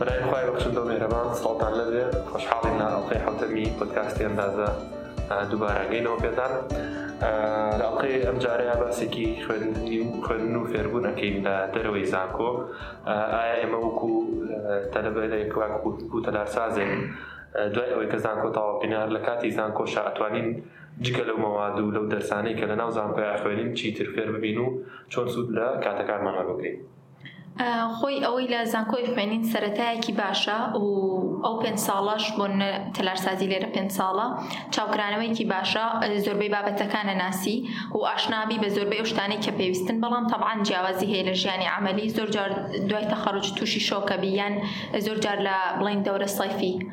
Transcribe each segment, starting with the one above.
برای خوای بەخشندە و مێهرەبان سڵاوتان لەبێ خۆشحاڵین لە ئەڵقەی حەوتەمی پۆدکاستی ئەندازە دووبارە گەینەوە پێتان لە ئەڵقەی ئەم جارەیە باسێکی خوێندنی و خوێندن و فێربوون ئەەکەین لە دەرەوەی زانکۆ ئایا ئێمە وەکو تەلەبەرێک و تەلارسازێن دوای ئەوەی کە زانکۆ تاواقینار لە کاتی زانکۆ شاتوانین جگە لەو مەواد و لەو دەرسانەی کە لە ناو زانکۆیا خوێنین چیتر فێر ببین و چۆن سوود لە کاتەکانمانە بگرین خۆی ئەوەی لە زانکۆی خوێنین سەرەتایەکی باشە و ئەو پێنج ساڵەش بۆ تەلارسازی لێرە پێنج ساڵە چاوکرانەوەیکی باشە زۆربەی بابەتەکانە ناسی و ئاشنابی بە زۆربەی ئەو شتانەی کە پێویستن بەڵام تەبعاان جیاوازی هەیە لە ژیانی عملی زۆر جار دوای تەخەڕوج تووشی شۆکە بیان زۆر جار لە بڵین دەورە سەیفی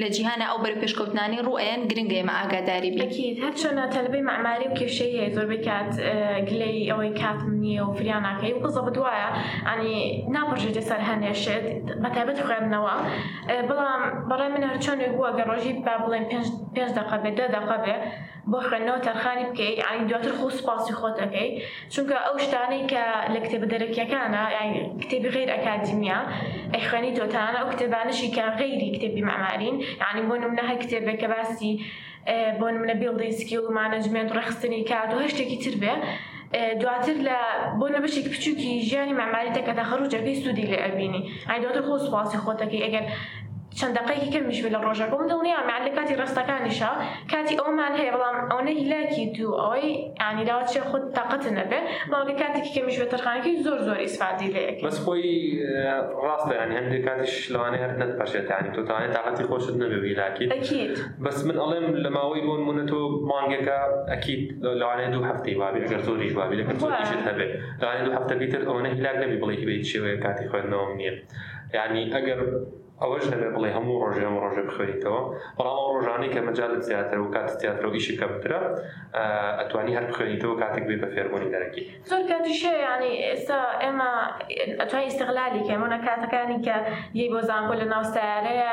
لە جیهانا ئەو بەرە پێشکەوتنانەی ڕوو ئەیەن گرنگە ئێمە ئاگاداری بین ئەکید هەرچەندە تەلبەی مەعماری و کێشەی هەیە زۆربەی کات گلەی ئەوەی کاتم نییە و فریا ناکەی و بزەبت وایە ئەنی ناپڕژێتە سەر هەنێشێت بە تایبەت خوێندنەوە بەڵام بەڕای من هەرچۆنێک بووە گە ڕۆژی با بڵێن پێنج دقە بێ دە دقە بێ بۆ خوێندنەوە تەرخانی بکەی یانی دواتر خۆ سوپاسی خۆت ئەکەی چونکە ئەو شتانەی کە لە کتێبە دەرەکیەکانە یانی کتێبی غیر ئەکادیمیە ئەیخوێنی تۆ تانە ئەو کتێبانشی کە غیری کتێبی معمارین یانی بۆ نمونە هەر کتێبێک کە باسی بۆ نمونە بیڵدین سکیڵ و مانجمێنت ڕێخستنی کات و هەر شتێکی تر بێ دواتر لە بۆ لە بەشێکی بچووکی ژیانی مەعماری تەکەدە خەروجەکەی سوودی لێ ئەبینی ئەی دواتر خۆ سوپاسی خۆتەکەی ئەگەر چەند دەقەیەکی کەمیش بێ لە ڕۆژەکە من دڵنیام یان لە کاتی ڕستەکانیشا کاتی ئەوەمان هەیە بەڵام ئەوەنە هیلاکی دوو ئەوەی یانی لاوە چێ خۆت تاقەت نەبێ بەڵام لە کاتێکی کەمیش بە تەرخانەکەی زۆر زۆر ئیسفادەی لێ ئەکەی بەس خۆی ڕاستە یانی هەندێک کاتیش لەوانەیە هەر نەتپەشێت یانی تۆ تەوانەت تاقەتی خۆشت نەبێ و هیلاکیت ئەکید بەس من ئەڵێم لە ماوەی بۆن مونە تۆ مانگێکە ئەکییت لەوانێ دوو هەفتەی وابێ گەر زۆریش وابێ لەکەم زۆریشت هەبێت لەوانێ دوو هەفتەکەی تر ئەوەنە هیلاک نەبی بڵێ هیبەی شێوەیە کاتی خوێندنەوەم نییە یعنی ئەگەر ئەوەش نەبێ بڵێ هەموو ڕۆژێ هەموو ڕۆژێ بخوێنیتەوە بەڵام ئەو ڕۆژانەی کە مەجالت زیاتر و کات زیاتر و ئیشی کەمترە ئەتوانی هەر بخوێنیتەوە کاتێک بێ بە فێربوونی دەرەکی زۆر کاتیشە ینی ئێستا ئێمە ئەتوای ئیسغلالی کەمونە کاتەکانی کە یەی بۆ زانکۆ لە ناو سیارەیە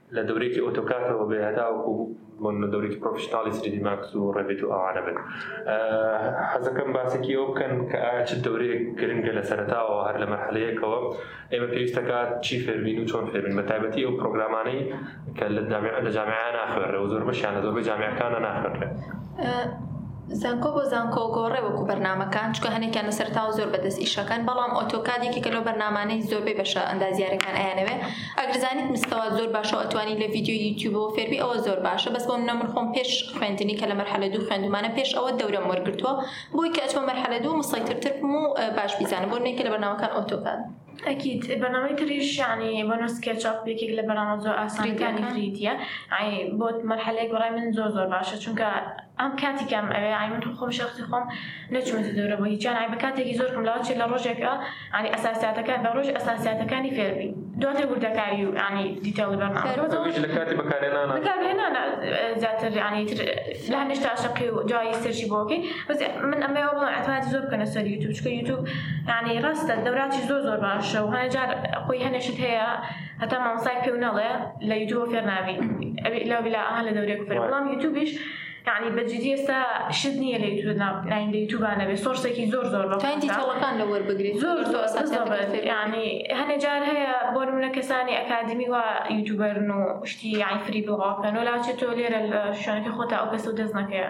لە دەورێکی ئۆتۆکاتەوە بێ هەتاوەکو بۆن لە دەورێکی پرۆفشناڵی سریدی ماکس و ڕێبێت و ئەوانە بێت حەزەکەم باسێکی ئەو بکەن کە ئایا چ دەورێک گرنگە لە سەرتاوە هەر لە مەحلەیەکەوە ئێمە پێویستەکات چی فێربین و چۆن فێربین بە تایبەتی ئەو پرۆگرامانەی کە لە جامعە لە جامعە ناخوێنرێ و زۆر بەشیان لە زۆربەی جامعەکانە ناخوێنرێ زانکۆ بۆ زانکۆ گۆڕێ وەکو بەرنمەکان چکە هەنێکیان لە سەرتا و زۆر بەدەست ئیشەکەن بەڵام ئۆتۆکاد یەکێکە لەو بەرنمانەی زۆربەی بەشە ئەندازیارەکان ئەیانەوێ ئەگرزانیت مستەوا زۆر باشە ئەتوانی لە ڤیددیو یوتیوبەوە فێربی ئەوە زۆر باشە بەس بۆ منە من خۆم پێش خوێندنی کە لە مەرحەلە دوو خوێندمانە پێش ئەوە دەورەم وەرگتووە بۆی کە ئەچمە مەرحەلە دوو مسەیترتر بم و باش بیزانم بۆ نێکە لە بەرنامەکان ئۆتۆکاد ئەکید بەرنامەی تریش یعنی بۆ نۆ سکێچ ئەپ یەکێک لە بەرنامە زۆر ئاسانەکانی فریدیەکان. فریدیە ئای بۆت مەرحەلەیەک بەڕای من زۆر زۆر باشە چونکە ئەم کاتی کەم ئەوێ ئای من خۆم شخصی خۆم نەچوونەتە دەورە بۆ هیچیان ئای بە کاتێکی زۆر کەم لاوە چێ لە ڕۆژێکە ئانی ئەساسیاتەکان بە ڕۆژ ئەساسیاتەکانی فێربی دواتر وردەکاری و ئانی دیتەڵی بەرنامە فێر زۆر زۆر ئەویش لە کاتی بەکارهێنانە بەکارهێنانە زیاتر یعنی تر لە هەمیش تا شەقی و دوایی سێرچی بۆ بکەی بەس من ئەمەی ئەوە بڵێم عەتمادی زۆر بکەنە سەر یوتوب چکە یوتوب یعنی ڕاستە دەوراتی زۆر زۆر باشە و هەنێ جار خۆی هەنێشت هەیە هەتا مامۆستای پێ و نەڵێ لە یوتوب فێر نابی ئەبی لا بلا ئەها لە دەورێک فێر بەڵام یوتوبیش یعنی بەجدی ئێستا شت نییە لە یوتوب ناین لە یوتوبانە بێ سۆرسێکی زۆر زۆر بە تەڵەکان لە وەربگرێت زۆر زۆر ینی هەنێ جار هەیە بۆ منە کەسانی ئەکادمی و یوتوبەرن و شتی یان فری بڵاوکەن و لاچێت تۆ لێرە لە شوێنەکە خۆتا ئەو کەس و دەست نەکەیە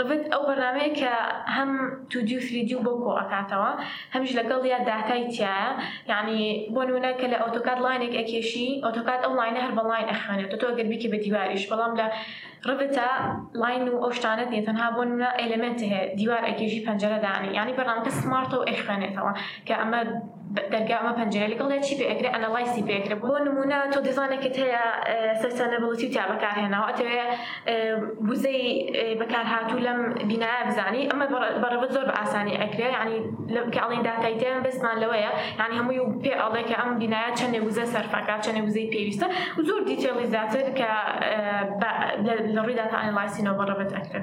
Revit ئەو بەرنامەیە کە هەم تو دی و ثری دی و بۆ کۆ ئەکاتەوە هەمیش لەگەڵیا داتای تیایە یانی بۆ نمونە کە لە ئۆتۆکاد ڵاینێک ئەکێشی ئۆتۆکاد ئەو ڵاینە هەر بە ڵاین ئەخوێنێتۆ تۆ ئەگەر بیکەی بە دیواریش بەڵام لە Revit ڵاین و ئەو شتانەت نیە تەنها بۆ نمونە ئێلێمێنت هەیە دیوار ئەکێشی پەنجەرە دانی یانی بەرنامەکە سمارتە و ئەیخوێنێتەوە کە ئەمە دەرگا ئەمە پەنجەرە لەگەڵ لە چی پێ ئەکرێ ئەنالایسی پێ ئەکرێ بۆ نمونە تۆ دیزانێکت هەیە سستەنەبڵتی و تیا بەکارهێناوە ئەتەوێ وزەی بەکارهاتوو لەم بینایە بزانی ئەمە بەڕێبەت زۆر بە ئاسانی ئەکرێ ینی لە کاڵین داتای تێن بەسمان لەوەیە یعنی هەمووی پێ ئەڵێ کە ئەم بینایە چەندێ وزە سەرفەکە چەندێ وزەی پێویستە و زۆر دیتێڵی زیاتر کە لە ڕووی داتا ئەنالایسینەوە بەڕێبەت ئەکرێ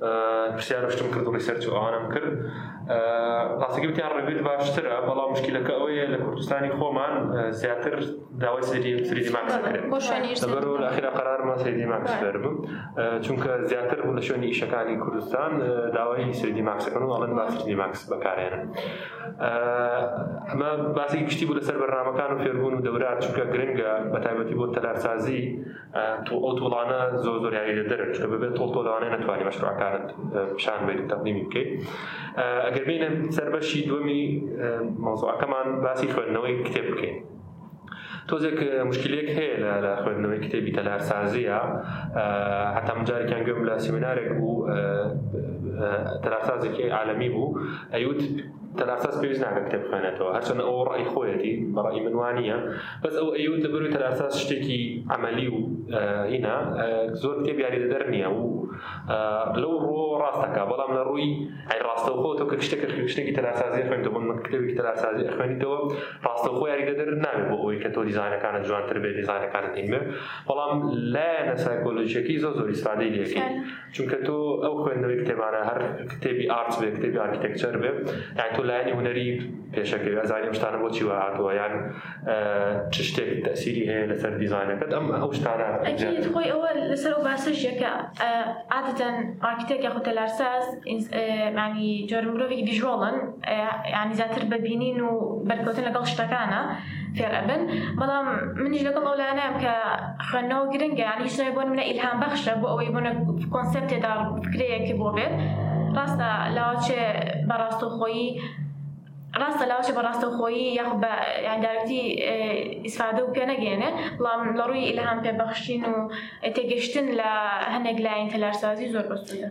پرسیار شتم کرد و ڕیسەرچ و ئەوانم کرد ڕاستەکە وتیان ڕەگرد باشترە بەڵام مشکلەکە ئەوەیە لە کوردستانی خۆمان زیاتر داوای سری سری ماکس کرد لەبەر و لەخیرا قەرارمە سری ماکس فێربم چونکە زیاتر بوو لە شوێنی ئیشەکانی کوردستان داوای سری ماکسەکەن و ئەڵەن باسری ماکس بەکارێنن ئەمە باسی گشتی بوو لەسەر بەرنامەکان و فێربوون و دەورات چونکە گرنگە بە تایبەتی بۆ تەلارسازی ئەو تۆڵانە زۆر زۆر یاری لە دەرە چکە بەبێت تۆڵ تۆ لەوانەیە نەتوانانی مەشروعەکانت پیشان بێت تەقدیمی بکەیت ئەگەر بینە سەر بەشی دومی مۆزوعەکەمان باسی خوێندنەوەی کتێب بکەین تۆزێک مشکلێک هەیە لە خوێندنەوەی کتێبی تەلارسازیە هەتا مجارێکیان گوێم لە سمینارێک بوو تەلارسازێکی عالمی بوو ئەیوت تەلارساز پێویست ناکە کتێب بخوێنێتەوە هەرچەندە ئەو ڕای خۆیەتی بەڕی من وانە بەس ئەو ئەیوت لە بەروی تەلارساز شتێکی ئەمەلی و هینا زۆر کتێب یاری دەدەر نییە و لەو ڕۆ ڕاستەکە بەڵام لە ڕووی ئەی ڕاستەوخۆ تۆ کە شتێکە شتێکی تەلارسازی خوێنەوە بۆ من کتێبێکی تەلارسازی خوێنیتەوە ڕاستەوخۆ یاری دەدەر نابێت بۆ ئەوەی کە تۆ دیزانەکانە جوانتر بێت دیزانەکانت هین بێت بەڵام لایەنە سایکۆلۆژیەکەی زۆر زۆر ئیسفادەی لێکەین چونکە تۆ ئەو خوێندنەوەی کتێبانە هەر کتێبی ئارت بێ کتێبی ئارکیتەکچەر بێ یان تۆ لایەنی هوەری پێشەکەوی ئەزانیم شتانە بۆچی وە هاتووە یان چ شتێک تەسیری هەیە لەسەر دیزانەکەت ئەم ئەو شتانە خۆی ئەوە لەسەر و باسەشیەکە ئادەتەن ئارکیتێک یاخود تەلارساز مانی جۆر مرۆڤێکی دیژۆڵن ینی زیاتر ببینین و بەرکەوتن لەگەڵ شتەکانە فێر ئەبن بەڵام منیش لەگەڵ ئەو لایەنەم کە خوێندنەوە گرنگە یان هیچ نەوەی بۆ منە ئیلهام بەخشە بۆ ئەوەی بۆنە کۆنسپت تێدا فکرەیەکی بۆ بێت ڕاستە لاوچێ بەڕاستەوخۆیی ڕاستە لاوچێ بەڕاستەوخۆیی یاخ بە یانداوتی ئیسفادە و پێنەگەێنێ بەڵام لە ڕووی ئیلهام پێبەخشین و تێگەشتن لە هەنێک لاین تەلارسازی زۆر بەسوودە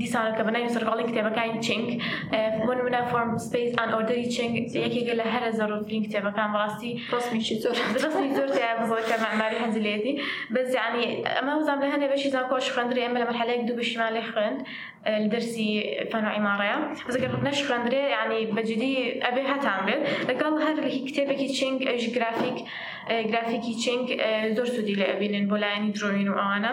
دیسانەوە کە بە ناوی سەرقاڵی کتێبەکانی چنگ بۆ نمونە فۆرم سپیس ئان ئۆردەری چنگ یەکێکە لە هەرە زەرورترین کتێبەکان بەڕاستی ڕسمیشی زۆر ڕسمی زۆر بزۆکە مەماری هەزلێتی بەزیانی ئەمە وزان لە هەندێک بەشی زان کۆش خوێندرێ ئەمە لە مەحلەیەک دوو بشیمان لێ خوێند درسی فەن عیماڕەیە زگەر نەش خوێندرێ ینی بەجددی ئەبێ هەتان بێت لەگەڵ هەر کتێبێکی چنگ ئەوش گرافیک گرافیکی چنگ زۆر سودی لێ ئەبینن بۆ لایەنی درۆین و ئەوانە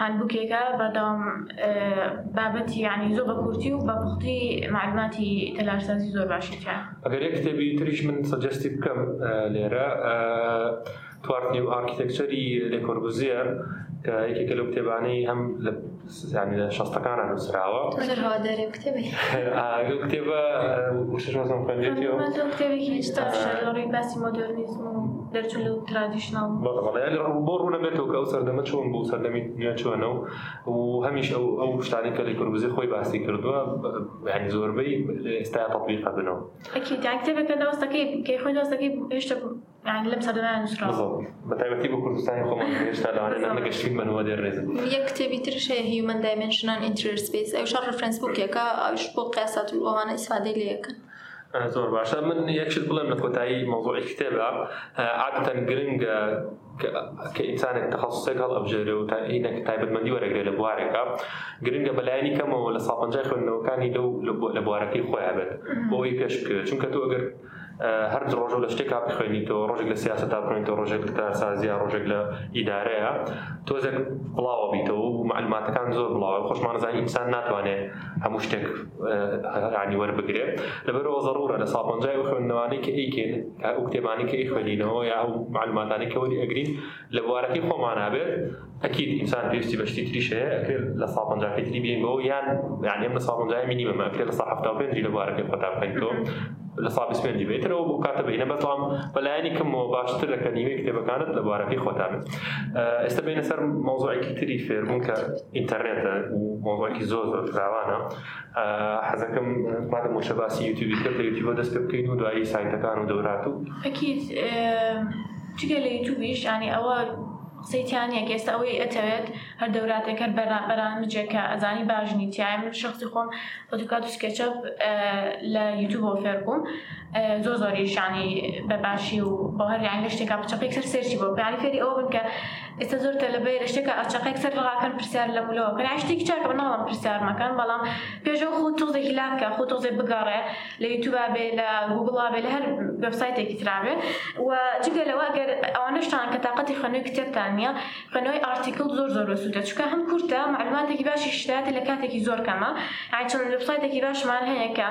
هاندبوکێکە بەردەوام بابەتی یانی زۆر بە کورتی و بە پوختی معلوماتی تەلارسازی زۆر باشی تیا ئەگەر یەک کتێبی تریش من سەجستی بکەم لێرە توارد نیو ئارکیتەکچەری لێکۆربزیە کە یەکێکە لەو کتێبانەی هەم لە سیزانی لە شەستەکانە نووسراوە کتێبە وشەشم خوێنێتەوە کتێبێکی باسی مۆدررنیزم و دەرچوو لەو ترادیشناڵ بەڵێ بۆ ڕوونەبێتەوە کە ئەو سەردەمە چۆن بوو سەردەمی دنیا چۆنە و و هەمیش ئەو ئەو شتانی کە لە کوردزی خۆی باسی کردووە ینی زۆربەی ئێستا تەبیق بنەوە کتێبەکە ناوسەکەی کەی خۆی ناوسەکەی هێشتا لەم سەدەمان نووسرا بەتایبەتی بە کوردستانی خۆمان هێشتا لەوانە نەگەشتین بنەوە دێ ڕێز یەک کتێبی ترش هەیە هیومن دایمنشنان ئینترسپیس ئەو شەڕ ڕفرەنس بووکێکە ئەوش بۆ قیاسات و ئەوانە ئیسفادەی لەکەن زۆر باشە من یەک شت بڵێم لە کۆتایی مەوزوعی کتێبە عادەتەن گرنگە کە ئینسانێک تەخەسوسێک هەڵئەبژێرێ و هینێک تایبەتمەندی وەرەگرێ لە بوارێکە گرنگە بەلایەنی کەمەوە لە ساڵ پەنجای خوێندنەوەکانی لەو لە بوارەکەی خۆیان بێت بۆی پێش بکەوێت چونکە تۆ ئەگەر هەر ڕۆژە لە شتێکا بخوێنیتەوە ڕۆژێک لە سیاست تا بخوێنیتەوە ڕۆژێک لە کارسازیا ڕۆژێک لە ئیدارەیە تۆزێک بڵاوە بیتەوە و معلوماتەکان زۆر بڵاوە خۆشمانزانانی ئینسان ناتوانێت هەموو شتێک ڕانی وەربگرێ لەبەرەوە ضرورە لە ساڵ پنجای ئەو خوێندنەوانەی کە ئەیکەین ئەو کتێبانی کە ئەی خوێنینەوە یا ئەو معلوماتانی کە وەری ئەگرین لە بوارەکەی خۆمان هەبێت ئەکید ئینسان پێویستی بە شتی تریش هەیە ئەکرێت لە ساڵ پنجاکەی تری بێنەوە یان یان ئێمە ساڵ پنجای مینیمەمە ئەکرێت لە ساڵ هەفتا و پێنجی لە بوارەکەی خۆتا بخەیتەوە لە ساڵ بیست و پێنج بێتەر ئەو بوو کاتە بینە بەتام بە لایەنی کەمەوە باشتر لەکە نیوەی کتێبەکانت لە بارەکەی خۆتان ئێستا بینە سەر مۆزۆعێکی تری فێربوون کە ئینتەرنێتە و مۆزۆعێکی زۆر زۆر فراوانە حەزەکەم مادە مۆشە باسی یوتیوبی کرد لە یوتیوبە دەست پێ بکەین و دوایی سایتەکان و دەورات و ئەکیت جگە لە یوتیوبیش ینی ئەوە قسەی تیانە کە ئێستا ئەوەی ئەتەوێت هەر دەوراتێک هەر بەرنامجێک کە ئەزانی باش نی تایە من شخصی خۆم ئۆتۆکاد و سکێچەپ لە یوتوبەوە فێر بووم زۆر زۆریشانی بە باشی و بۆ هەر یان لە شتێکا بچەقێک سەر سێرچی بۆ پیانی فێری ئەوە بن کە ئێستا زۆر تەلەبەیە لە شتێکە ئەچەقێک سەر ڕاکەن پرسیار لە مولەوە کە شتێکی چاکە بناڵم پرسیار مەکەن بەڵام پێشەوە خۆ تۆزێکی لاکە خۆ تۆزێ بگەڕێ لە یوتوبا بێ لە گوگڵا بێ لە هەر وبسایتێکی ترابێ و جگە لەوە گەر ئەوانەشتان کە تااقەتی خوێنەوەی کتێبتان نیە بەناوی ئارتیکل زۆر زۆر بەسوودە چونکە هەم کورتە مەعلوماتێکی باشیش دەاتێ لە کاتێکی زۆر کەمە ئای چەند وێبسایتێکی باشمان هەیە کە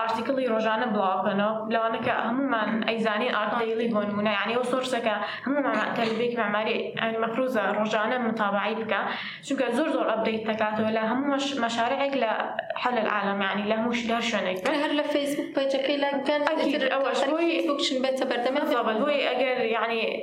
ئارتیکڵی ڕۆژانە بڵاوکەنەوە لەوانەکە هەمومان ئەیزانین ئارت دەیڵی بۆ نمونە یعنی ئەو سۆرسەکە هەمومان تەلبێکی مەماری ئەنی مەفروزە ڕۆژانە متابعی بکە چونکە زۆر زۆر ئەبدەیت دەکاتەوە لە هەموو مەشارێک لە حل العالم یعنی لە هەموو شدار شوێنێک هەر لە فەیسبوک پەیجەکەی لاکەن ئەوەش بۆی بکشن بێتە بەردەمە بۆی ئەگەر یعنی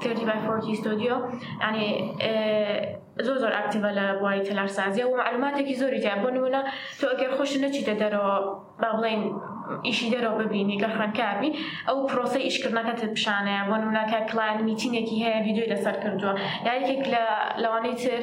سێڤنتی بای فۆرتی ستۆدیۆ یانی زۆر زۆر ئاکتیڤە لە بواری تەلارسازیە و معلوماتێکی زۆری تیا بۆ نمونە تۆ ئەگەر خۆش نەچیتە دەرەوە با بڵێن ئیشی دەرەوە ببینی گە خوێندکاربی ئەو پرۆسی ئیشکردنەکەت پیشانەیە بۆ نمونەکە کلایان میتینێکی هەیە یددیوی لەسەر کردووە یاکێک لە لەوانەی تر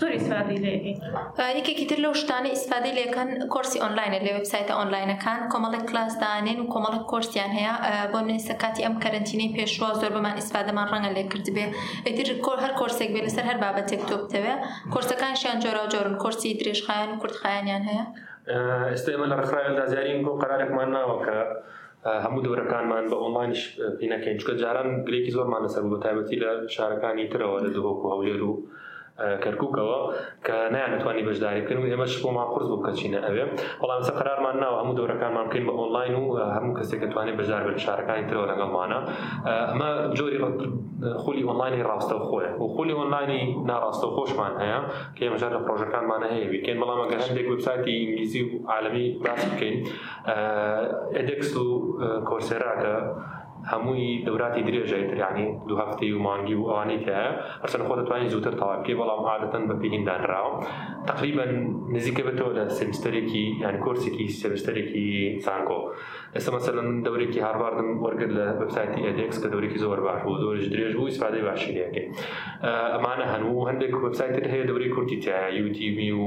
زۆر ئیسفادەی لێ ئەکەین یەکێکی تر لەو شتانە ئیسفادەی لێکەن کۆرسی ئۆنلاینە لە وێبسایتە ئۆنلاینەکان کۆمەڵێک کلاس دانێن و کۆمەڵک کۆرسیان هەیە بۆ نێسە کاتی ئەم کەرنتینەی پێشوە زۆر بەمان ئیسفادەمان ڕەنگە لێ کردبێ ئیتر کۆر هەر کۆرسێک بێ لەسەر هەر بابەتێک تۆ بتەوێ کۆرسەکانشیان جۆرا جۆرن کۆرسی درێژخایەن و کورتخایەنیان هەیە ئێستا ئێمە لە ڕخراوێندا زیارین بۆ قەرارێکمان ناوە کە هەموو دەورەکانمان بە ئۆنلاینش پێ نەکەین چکە جاران گرێکی زۆرمان لەسەر بە تایبەتی لە شارەکانی ترەوە لە دهۆک و هەولێر و کەرککەوە کە نانتوانی بەشداری بکەن و ئێمەش بۆمان قرس بوو کەچینە ئەوێ بەڵام سە قرارمان ناوە هەموو دەورەکانمان بکەین بە ئۆنلاین و هەموو کەسێک دەتوانێت بەشدار بە شارەکانی ترەوە لەگەڵمانە ئەمە جۆری خولی ئۆنلاینی ڕاستە خۆیە و خولی ئۆنلاینی ناڕاستە خۆشمان هەیە کە ئێمەژار لە پرۆژەکانمانە هەیە بیکەین بەڵام گەشتێک وبسایتی ئینگلیزی و عالمی باس بکەین ئێدێکس و کۆرسێرا کە هەمووی دەوراتی درێژای تریانی دو هەفتەی و مانگی و ئەوانەی کە ئەرسەن خۆ دەتوانین زووتر تەواکەی بەڵام عادەتەن بە پێین دانراوە تقریبا نزیکە بێتەوە لە سمستەرێکی یان کۆرسێکی سمستەرێکی زانکۆ ئێستا مەسەلەن من دەورێکی هارواردم وەرگر لە وبسایتی ئەدێکس کە دەورێکی زۆر باش بوو زۆرش درێژ بوو سپادەی باشی لەکەی ئەمانە هەن و هەندێک وبسایتر هەیە دەوری کورتی تایە یوتیبی و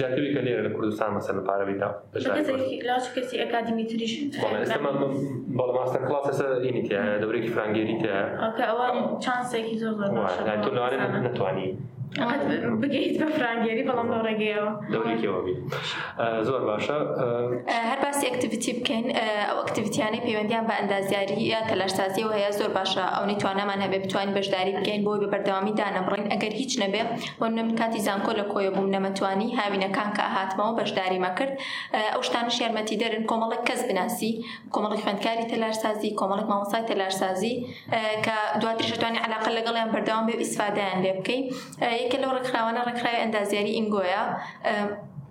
جاکەوی کە لێرە لە کوردستان مەسەر لە پارەوی دا بەڵ ماستەر کلاس ئێستا ئینی تیا دەورێکی فرانگێری تیا چانسێکی زۆر نتوانی بگەیت بە فرانگێری بەڵام لە ڕێگەیەوە دەورێکەوە زۆر باشە هەر باسی ئەکتیویتی بکەین ئەو ئەکتیویتیانەی پەیوەندیان بە ئەندازیاری یا تەلارسازیەوە هەیە زۆر باشە ئەو نیتوانەمان هەبێ بتوانین بەشداری بکەین بۆی بە بەردەوامی دانەبڕین ئەگەر هیچ نەبێ وە من کاتی زانکۆ لە کۆیە بووم نەمەتوانی هاوینەکان کە ئەهاتمەوە بەشداریمە کرد ئەو شتانش یارمەتیدەرن کۆمەڵێک کەس بناسی کۆمەڵی خوێندکاری تەلارسازی کۆمەڵێک مامۆسای تەلارسازی کە دواتریش توانی علاقە لەگەڵیان بەردەوام بێ ئیسفادەیان لێ بکەی یەکە لەو ڕێکخراوانە ڕێکخراوی ئەندازیاری ئینگۆیە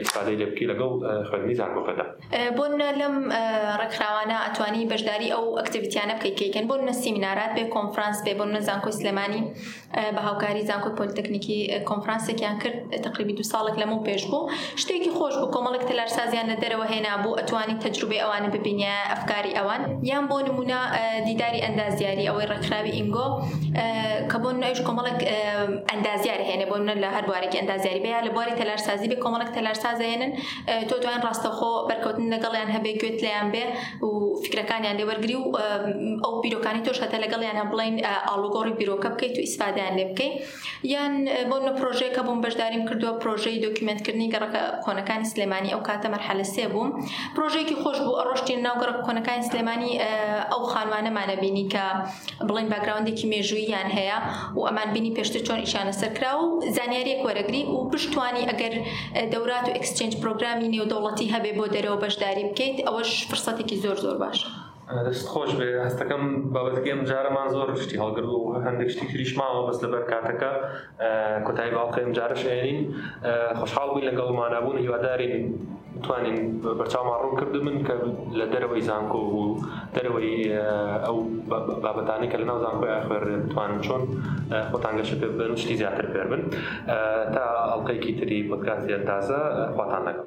ئیسفادەی لێ بکەی لەگەڵ خوێندنی زانکۆکەدا. بۆ نمونە لەم ڕێکخراوانە ئەتوانی بەشداری ئەو ئەکتیڤیتیانە بکەی کە یەکەن بۆ نمونە سیمینارات بێ کۆنفرانس بێ بۆ نمونە زانکۆی سلێمانی بە هاوکاری زانکۆی پۆلیتەکنیکی کۆنفرانسێکیان کرد تقریبی دو ساڵێک لەمەو پێش بوو شتێکی خۆش بوو کۆمەڵێک تەلارسازیان لە دەرەوە هێنا بوو ئەتوانی تەجروبەی ئەوانە ببینە ئەفکاری ئەوان یان بۆ نمونە دیداری ئەندازیاری ئەوەی ڕێکخراوی ئینگۆ کە بۆ نمونە ئەویش کۆمەڵێک ئەندازیار هێنێ بۆ نمونە لە هەر بوارێکی ئەندازیاری بێ یا لە بواری تەلار تەلارسازی بێ کۆمەڵک تەلارسازێنن تۆ دوایان ڕاستەخۆ بەرکەوتن لەگەڵیان هەبێ گوێت لەیان بێ و فکرەکانیان لێوەرگری و ئەو بیرۆکانی تۆش هەتە لەگەڵیانە بڵین ئاڵوگۆڕی بیرۆکە بکەیت و ئیسفادیان لێ بکەیت یان بۆ نە پرۆژێکە بووم بەشداریم کردووە پرۆژەی دۆکیومنتکردنی گەڕەکە کۆنەکانی سلێمانی ئەو کاتە مەرحەلە سێ بووم پرۆژێکی خۆش بوو ئەڕۆشتین ناو گەڕک کۆنەکانی سلێمانی ئەو خانوانەمانە بینی کە بڵین باگراوندێکی مێژووییان هەیە و ئەمان بینی پێشتر چۆن ئیشانە سەرکرا و زانیاریەک وەرەگری و پشتوانی ئەگەر دەورات و ئەکسچنج پرۆگرامی نێودەوڵەتی هەبێ بۆ دەرەوە بەشداری بکەیت ئەوەش فرسەتێکی زۆر زۆر باش. دەست خۆش بێ هەستەکەم بابەتەکە ئەم جارەمان زۆر شتی هەڵگرد و هەندێک شتی تریش ماوە بەس لەبەر کاتەکە کۆتایی باڵقی ئەم جارش ئێنین خۆشحاڵ بووین لەگەڵمانابوون هیوادارین توانیم بەرچاومان ڕوون کردبن کە لە دەرەوەی زانکۆ و دەرەوەی ئەو بابەتانەی کە لەناو زانکۆی ئاخوێنرێن بتوانن چۆن خۆتان گەشە پێ بدەن و شتی زیاتر فێر بن تا ئەڵقەیەکی تری پۆدکاستی ئەندازە خواتان لەگەڵ.